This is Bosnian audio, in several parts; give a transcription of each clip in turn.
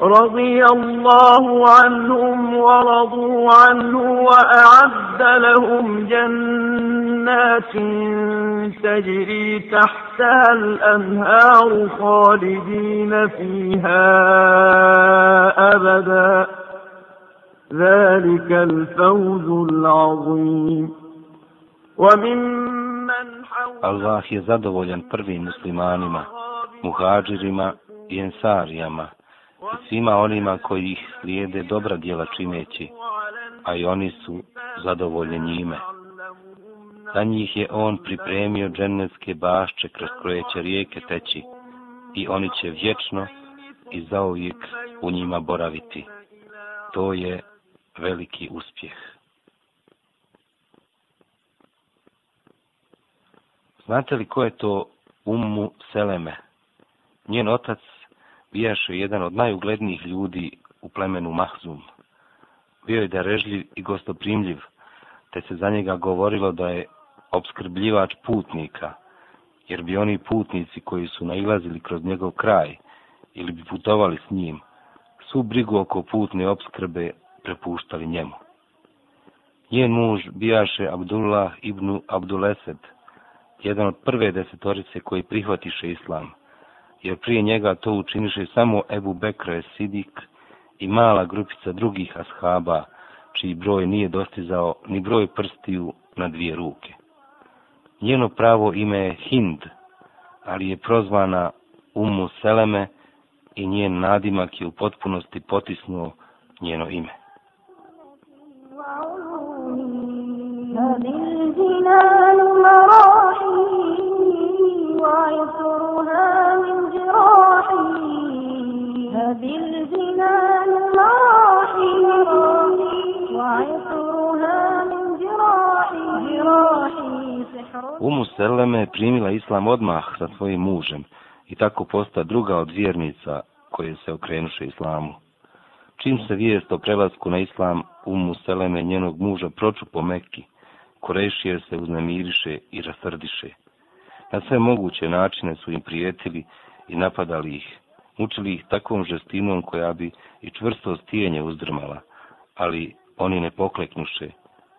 رضي الله عنهم ورضوا عنه وأعد لهم جنات تجري تحتها الأنهار خالدين فيها أبدا ذلك الفوز العظيم وممن حول الله zadovoljan prvim في مسلمانما مهاجرما ensarijama, svima onima koji ih slijede dobra djela čineći, a i oni su zadovoljni njime. Za njih je on pripremio dženevske bašče kroz koje će rijeke teći i oni će vječno i zauvijek u njima boraviti. To je veliki uspjeh. Znate li ko je to Ummu Seleme? Njen otac bijaše jedan od najuglednijih ljudi u plemenu Mahzum. Bio je darežljiv i gostoprimljiv, te se za njega govorilo da je obskrbljivač putnika, jer bi oni putnici koji su nailazili kroz njegov kraj ili bi putovali s njim, su brigu oko putne obskrbe prepuštali njemu. Njen muž bijaše Abdullah ibn Abduleset, jedan od prve desetorice koji prihvatiše islam – jer prije njega to učiniše samo Ebu Bekra Sidik i mala grupica drugih ashaba, čiji broj nije dostizao ni broj prstiju na dvije ruke. Njeno pravo ime je Hind, ali je prozvana Umu Seleme i njen nadimak je u potpunosti potisnuo njeno ime. Na Umu Seleme je primila islam odmah sa svojim mužem i tako posta druga od vjernica koje se okrenuše islamu. Čim se vijest o prelasku na islam, Umu Seleme njenog muža proču po Mekki, korešije se uznemiriše i rasrdiše. Na sve moguće načine su im prijetili i napadali ih, učili ih takvom žestinom koja bi i čvrsto stijenje uzdrmala, ali oni ne pokleknuše,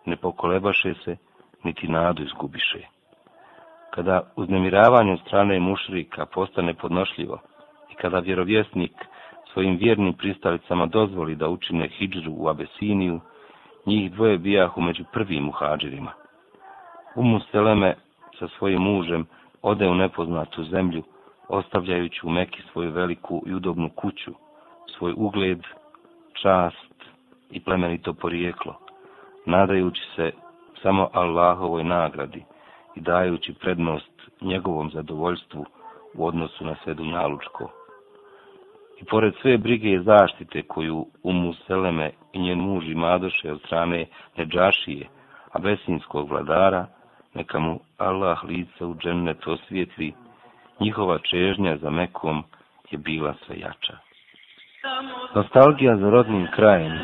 ne pokolebaše se, niti nadu izgubiše kada uznemiravanje od strane mušrika postane podnošljivo i kada vjerovjesnik svojim vjernim pristavicama dozvoli da učine hijđru u Abesiniju, njih dvoje bijahu među prvim muhađirima. Umu Seleme sa svojim mužem ode u nepoznatu zemlju, ostavljajući u Meki svoju veliku i udobnu kuću, svoj ugled, čast i plemenito porijeklo, nadajući se samo Allahovoj nagradi – i dajući prednost njegovom zadovoljstvu u odnosu na sve dunjalučko. I pored sve brige i zaštite koju umu Seleme i njen muž i madoše od strane Neđašije, abesinskog vladara, neka mu Allah lice u džennet osvijetli, njihova čežnja za Mekom je bila sve jača. Nostalgija za rodnim krajem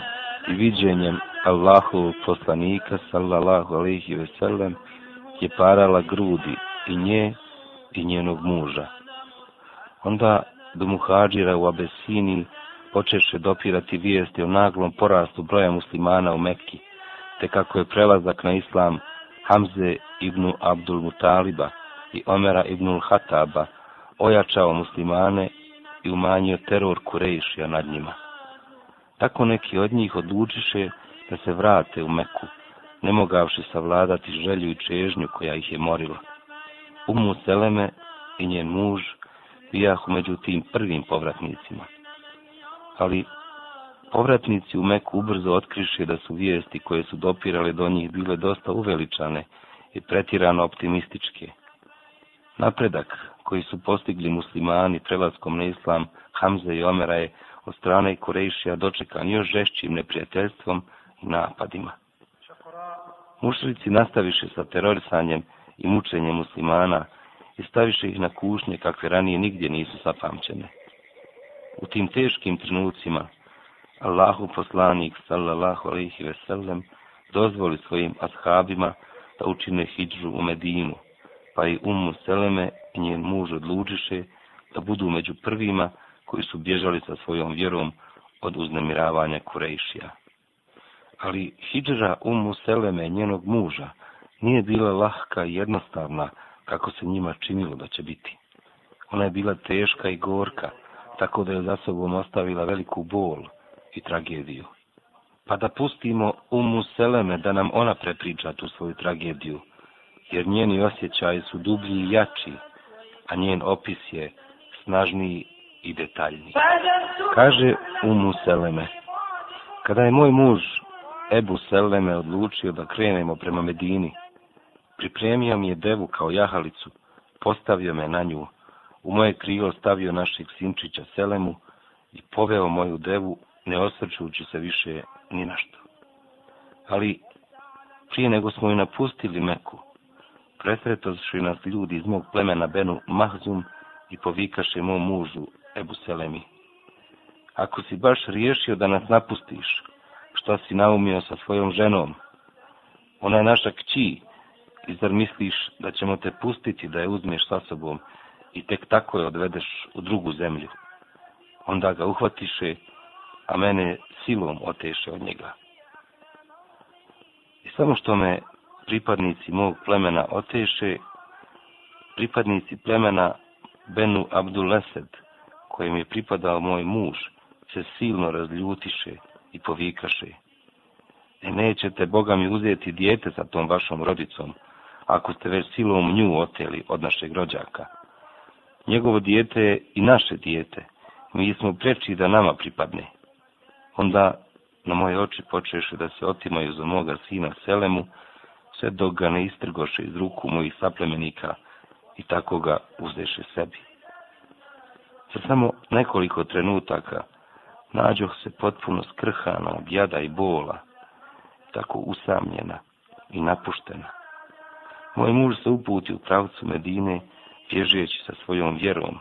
i viđenjem Allahovog poslanika sallallahu alaihi ve sellem je parala grudi i nje i njenog muža. Onda do muhađira u Abesini počeše dopirati vijesti o naglom porastu broja muslimana u Mekki, te kako je prelazak na islam Hamze ibn Abdul Mutaliba i Omera ibn Hataba ojačao muslimane i umanjio teror Kurejšija nad njima. Tako neki od njih odlučiše da se vrate u Meku, ne mogavši savladati želju i čežnju koja ih je morila. Umu Seleme i njen muž bijahu među tim prvim povratnicima. Ali povratnici u Meku ubrzo otkriše da su vijesti koje su dopirale do njih bile dosta uveličane i pretirano optimističke. Napredak koji su postigli muslimani prelaskom na islam Hamze i Omera je od strane Kurejšija dočekan još žešćim neprijateljstvom i napadima mušrici nastaviše sa terorisanjem i mučenjem muslimana i staviše ih na kušnje kakve ranije nigdje nisu zapamćene. U tim teškim trenucima Allahu poslanik sallallahu alaihi ve sellem dozvoli svojim ashabima da učine hijđu u Medinu, pa i umu Seleme i njen muž odlučiše da budu među prvima koji su bježali sa svojom vjerom od uznemiravanja Kurejšija ali hijđra umu Seleme, njenog muža, nije bila lahka i jednostavna kako se njima činilo da će biti. Ona je bila teška i gorka, tako da je za sobom ostavila veliku bol i tragediju. Pa da pustimo umu Seleme da nam ona prepriča tu svoju tragediju, jer njeni osjećaji su dublji i jači, a njen opis je snažniji i detaljniji. Kaže umu Seleme, kada je moj muž Ebu Selleme odlučio da krenemo prema Medini. Pripremio mi je devu kao jahalicu, postavio me na nju, u moje krilo stavio našeg sinčića Selemu i poveo moju devu, ne osrčujući se više ni na što. Ali prije nego smo ju napustili Meku, presretoši nas ljudi iz mog plemena Benu Mahzum i povikaše mom mužu Ebu Selemi. Ako si baš riješio da nas napustiš, šta si naumio sa svojom ženom? Ona je naša kći. I zar misliš da ćemo te pustiti da je uzmeš sa sobom i tek tako je odvedeš u drugu zemlju? Onda ga uhvatiše, a mene silom oteše od njega. I samo što me pripadnici mog plemena oteše, pripadnici plemena Benu Abdul Lesed, kojim je pripadao moj muž, se silno razljutiše i i povikaše. E nećete Boga mi uzeti dijete sa tom vašom rodicom, ako ste već silom nju oteli od našeg rođaka. Njegovo dijete je i naše dijete. Mi smo preči da nama pripadne. Onda na moje oči počeše da se otimaju za moga sina Selemu, sve dok ga ne istrgoše iz ruku mojih saplemenika i tako ga uzdeše sebi. Za samo nekoliko trenutaka, nađoh se potpuno skrhana od jada i bola, tako usamljena i napuštena. Moj muž se uputi u pravcu Medine, bježeći sa svojom vjerom.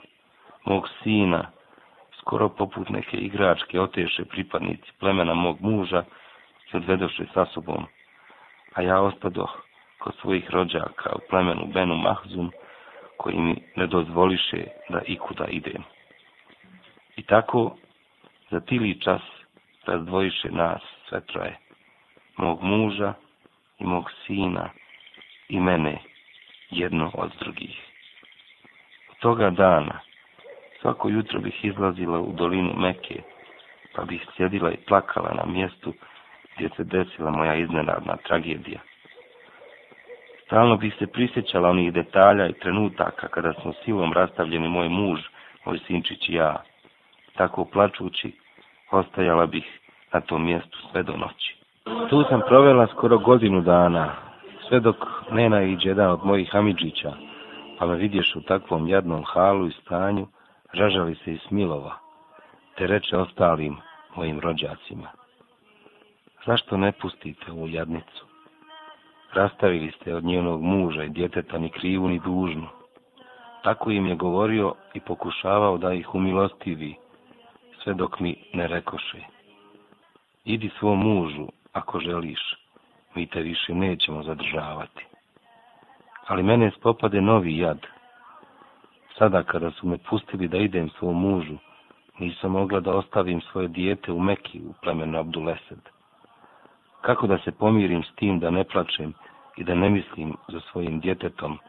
Mog sina, skoro poput neke igračke, oteše pripadnici plemena mog muža i odvedoše sa sobom. A ja ostadoh kod svojih rođaka u plemenu Benu Mahzum, koji mi ne dozvoliše da ikuda idem. I tako za tili čas razdvojiše nas sve troje, mog muža i mog sina i mene jedno od drugih. Od toga dana svako jutro bih izlazila u dolinu Meke, pa bih sjedila i plakala na mjestu gdje se desila moja iznenadna tragedija. Stalno bih se prisjećala onih detalja i trenutaka kada smo silom rastavljeni moj muž, moj sinčić i ja, tako plačući ostajala bih na tom mjestu sve do noći. Tu sam provela skoro godinu dana, sve dok ne naiđe jedan od mojih amidžića, pa me vidješ u takvom jadnom halu i stanju, ražali se i smilova, te reče ostalim mojim rođacima. Zašto ne pustite ovu jadnicu? Rastavili ste od njenog muža i djeteta ni krivu ni dužnu. Tako im je govorio i pokušavao da ih umilostivi, sve dok mi ne rekoše. Idi svom mužu, ako želiš, mi te više nećemo zadržavati. Ali mene spopade novi jad. Sada kada su me pustili da idem svom mužu, nisam mogla da ostavim svoje dijete u Meki u plemenu Abdulesed. Kako da se pomirim s tim da ne plačem i da ne mislim za svojim djetetom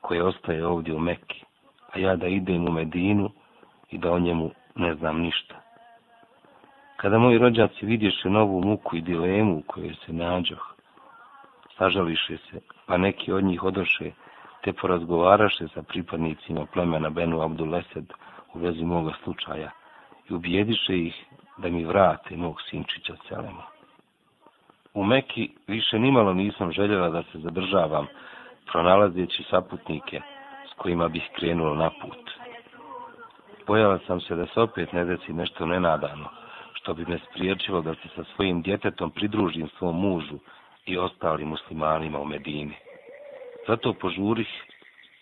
koje ostaje ovdje u Meki, a ja da idem u Medinu i da o njemu ne znam ništa. Kada moji rođaci vidješe novu muku i dilemu u kojoj se nađoh, sažališe se, pa neki od njih odoše, te porazgovaraše sa pripadnicima plemena Benu Abdulesed u vezi moga slučaja i ubijediše ih da mi vrate mog sinčića Selema. U Meki više nimalo nisam željela da se zadržavam pronalazeći saputnike s kojima bih krenula na put bojala sam se da se opet ne desi nešto nenadano, što bi me spriječilo da se sa svojim djetetom pridružim svom mužu i ostalim muslimanima u Medini. Zato požurih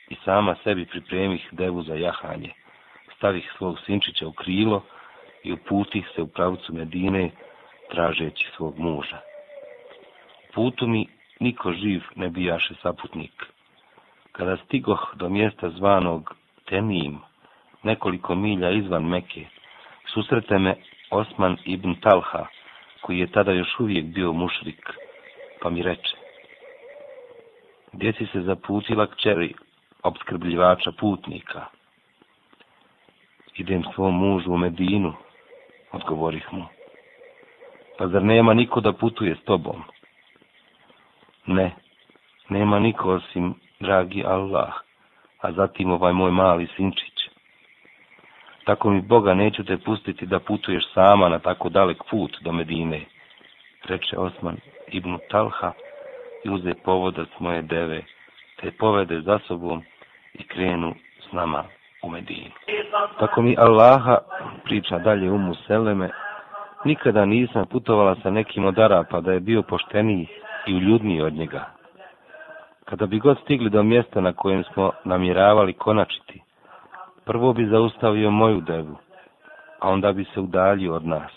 i sama sebi pripremih devu za jahanje, stavih svog sinčića u krilo i uputih se u pravcu Medine tražeći svog muža. Putu mi niko živ ne bijaše saputnik. Kada stigoh do mjesta zvanog Tenim, nekoliko milja izvan Meke, susrete me Osman ibn Talha, koji je tada još uvijek bio mušrik, pa mi reče. Gdje si se zaputila kćeri obskrbljivača putnika? Idem svom mužu u Medinu, odgovorih mu. Pa zar nema niko da putuje s tobom? Ne, nema niko osim dragi Allah, a zatim ovaj moj mali sinčić tako mi Boga neću te pustiti da putuješ sama na tako dalek put do Medine, reče Osman ibn Talha i uze povodac moje deve, te povede za sobom i krenu s nama u Medinu. Tako mi Allaha, priča dalje umu Seleme, nikada nisam putovala sa nekim od Arapa da je bio pošteniji i uljudniji od njega. Kada bi god stigli do mjesta na kojem smo namjeravali konačiti, prvo bi zaustavio moju devu, a onda bi se udaljio od nas.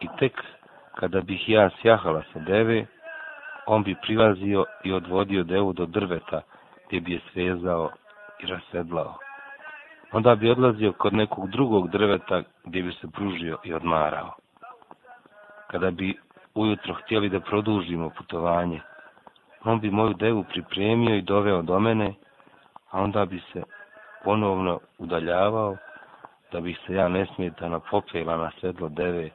I tek kada bih ja sjahala sa deve, on bi privazio i odvodio devu do drveta, gdje bi je svezao i rasedlao. Onda bi odlazio kod nekog drugog drveta, gdje bi se pružio i odmarao. Kada bi ujutro htjeli da produžimo putovanje, on bi moju devu pripremio i doveo do mene, a onda bi se ponovno udaljavao da bih se ja nesmetano popela na sredlo deve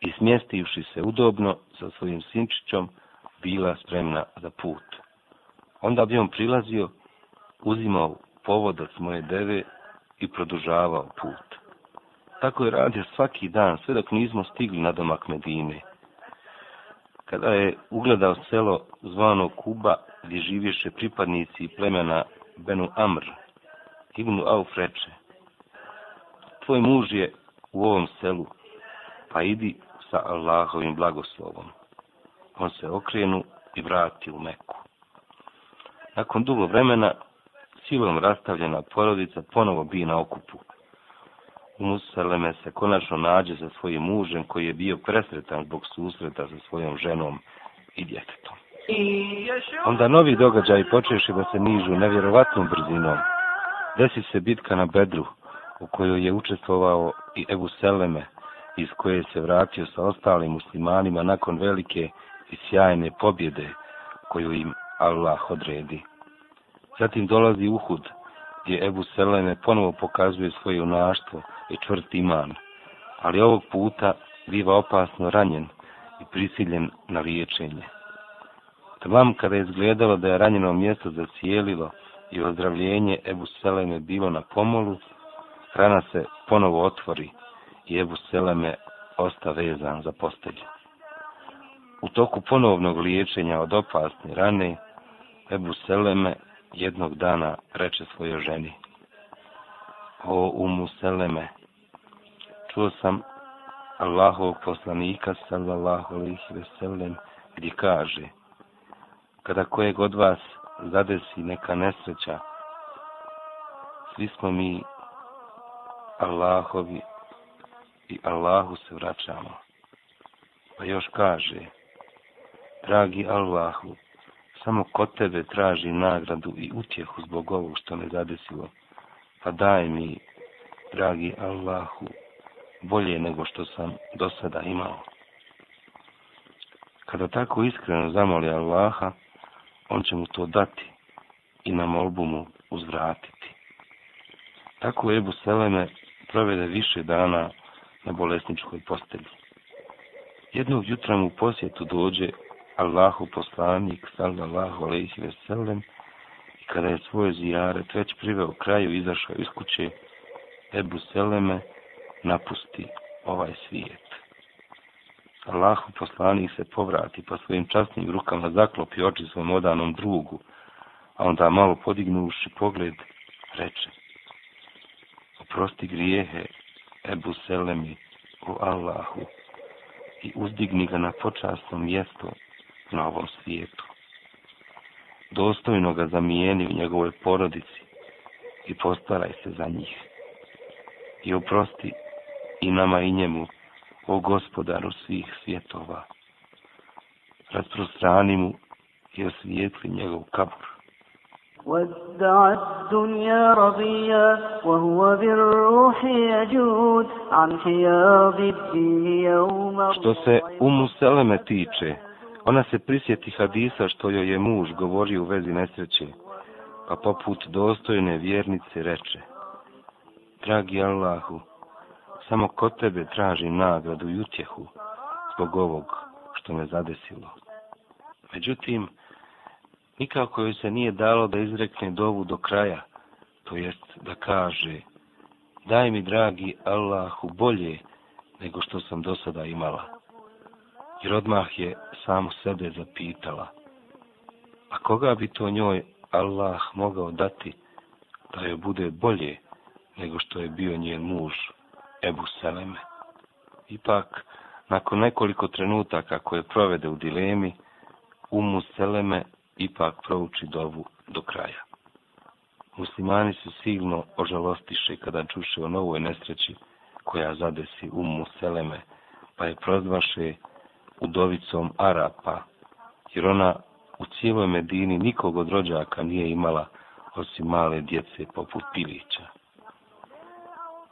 i smjestivši se udobno sa svojim sinčićom bila spremna za put. Onda bi on prilazio, uzimao povod od moje deve i produžavao put. Tako je radio svaki dan, sve dok nismo stigli na domak Medine. Kada je ugledao selo zvano Kuba, gdje živješe pripadnici plemena Benu Amr, Ibnu Auf reče, tvoj muž je u ovom selu, pa idi sa Allahovim blagoslovom. On se okrenu i vrati u Meku. Nakon dugo vremena, silom rastavljena porodica ponovo bi na okupu. U Musaleme se konačno nađe sa svojim mužem koji je bio presretan zbog susreta sa svojom ženom i djetetom. Onda novi događaji počeši da se nižu nevjerovatnom brzinom desi se bitka na Bedru, u kojoj je učestvovao i Ebu Seleme, iz koje se vratio sa ostalim muslimanima nakon velike i sjajne pobjede koju im Allah odredi. Zatim dolazi Uhud, gdje Ebu Seleme ponovo pokazuje svoje unaštvo i čvrt iman, ali ovog puta biva opasno ranjen i prisiljen na liječenje. Tvam kada je izgledalo da je ranjeno mjesto zacijelilo, i ozdravljenje Ebu Seleme bilo na pomolu, rana se ponovo otvori i Ebu Seleme osta vezan za postelju. U toku ponovnog liječenja od opasne rane, Ebu Seleme jednog dana reče svojo ženi. O umu Seleme, čuo sam Allahov poslanika sallallahu alaihi veselem gdje kaže, kada kojeg od vas zadesi neka nesreća, svi smo mi Allahovi i Allahu se vraćamo. Pa još kaže, dragi Allahu, samo kod tebe traži nagradu i utjehu zbog ovog što me zadesilo, pa daj mi, dragi Allahu, bolje nego što sam do sada imao. Kada tako iskreno zamoli Allaha, on će mu to dati i na molbu mu uzvratiti. Tako Ebu Seleme provede više dana na bolesničkoj postelji. Jednog jutra mu posjetu dođe Allahu poslanik, sallallahu alaihi ve sellem, i kada je svoje zijare već priveo kraju, izašao iz kuće, Ebu Seleme napusti ovaj svijet. Allahu poslanik se povrati pa svojim časnim rukama zaklopi oči svom odanom drugu, a onda malo podignuši pogled, reče Oprosti grijehe, Ebu Selemi, u Allahu i uzdigni ga na počasno mjesto na ovom svijetu. Dostojno ga zamijeni u njegovoj porodici i postaraj se za njih. I oprosti i nama i njemu o gospodaru svih svjetova. Rasprostrani mu i osvijetli njegov kabur. وادعت الدنيا رضيا وهو بالروح يجود عن حياض الدين يوم Što se umu seleme tiče, ona se prisjeti hadisa što joj je muž govori u vezi nesreće, pa poput dostojne vjernice reče, Dragi Allahu, samo kod tebe tražim nagradu i utjehu zbog ovog što me zadesilo. Međutim, nikako joj se nije dalo da izrekne dovu do kraja, to jest da kaže, daj mi dragi Allahu bolje nego što sam do sada imala. Jer odmah je samo sebe zapitala, a koga bi to njoj Allah mogao dati da joj bude bolje nego što je bio njen muž? Ebu Seleme. Ipak, nakon nekoliko trenutaka koje provede u dilemi, umu Seleme ipak prouči dovu do kraja. Muslimani su silno ožalostiše kada čuše o novoj nesreći koja zadesi umu Seleme, pa je prozvaše udovicom Arapa, jer ona u cijeloj Medini nikog od rođaka nije imala osim male djece poput Pilića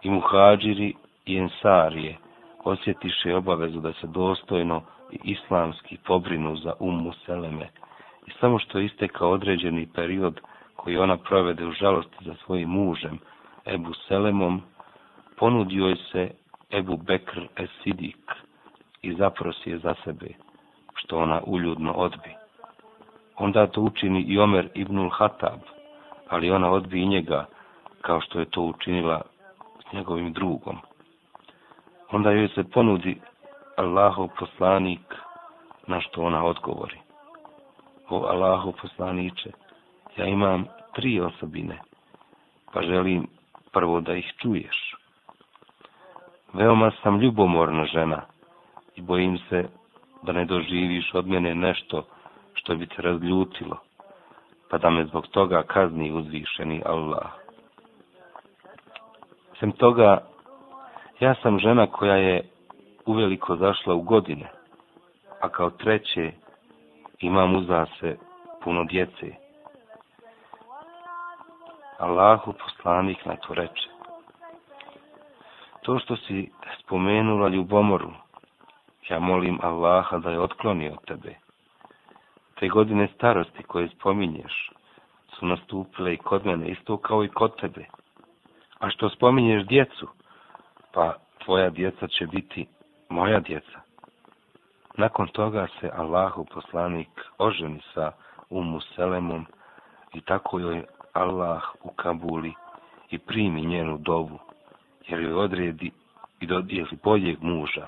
i muhađiri i ensarije osjetiše obavezu da se dostojno i islamski pobrinu za umu Seleme. I samo što je istekao određeni period koji ona provede u žalosti za svojim mužem, Ebu Selemom, ponudio je se Ebu Bekr Esidik i zaprosi je za sebe, što ona uljudno odbi. Onda to učini i Omer ibnul Hatab, ali ona odbi i njega, kao što je to učinila njegovim drugom. Onda joj se ponudi Allahov poslanik na što ona odgovori. O Allahov poslaniče, ja imam tri osobine, pa želim prvo da ih čuješ. Veoma sam ljubomorna žena i bojim se da ne doživiš od mene nešto što bi te razljutilo, pa da me zbog toga kazni uzvišeni Allah. Sem toga, ja sam žena koja je uveliko zašla u godine, a kao treće imam uza se puno djece. Allahu poslanik na to reče. To što si spomenula ljubomoru, ja molim Allaha da je otkloni od tebe. Te godine starosti koje spominješ su nastupile i kod mene isto kao i kod tebe. A što spominješ djecu, pa tvoja djeca će biti moja djeca. Nakon toga se Allahu poslanik oženi sa Umu Selemom i tako joj Allah u Kabuli i primi njenu dovu, jer joj odredi i dodijeli boljeg muža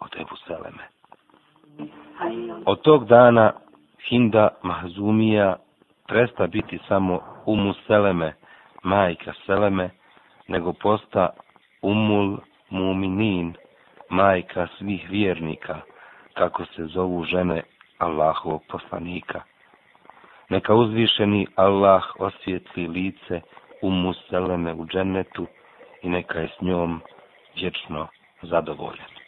od Ebu Seleme. Od tog dana Hinda Mahzumija presta biti samo Umu Seleme, majka Seleme, nego posta umul muminin, majka svih vjernika, kako se zovu žene Allahovog poslanika. Neka uzvišeni Allah osvjetli lice umu seleme u džennetu i neka je s njom vječno zadovoljeno.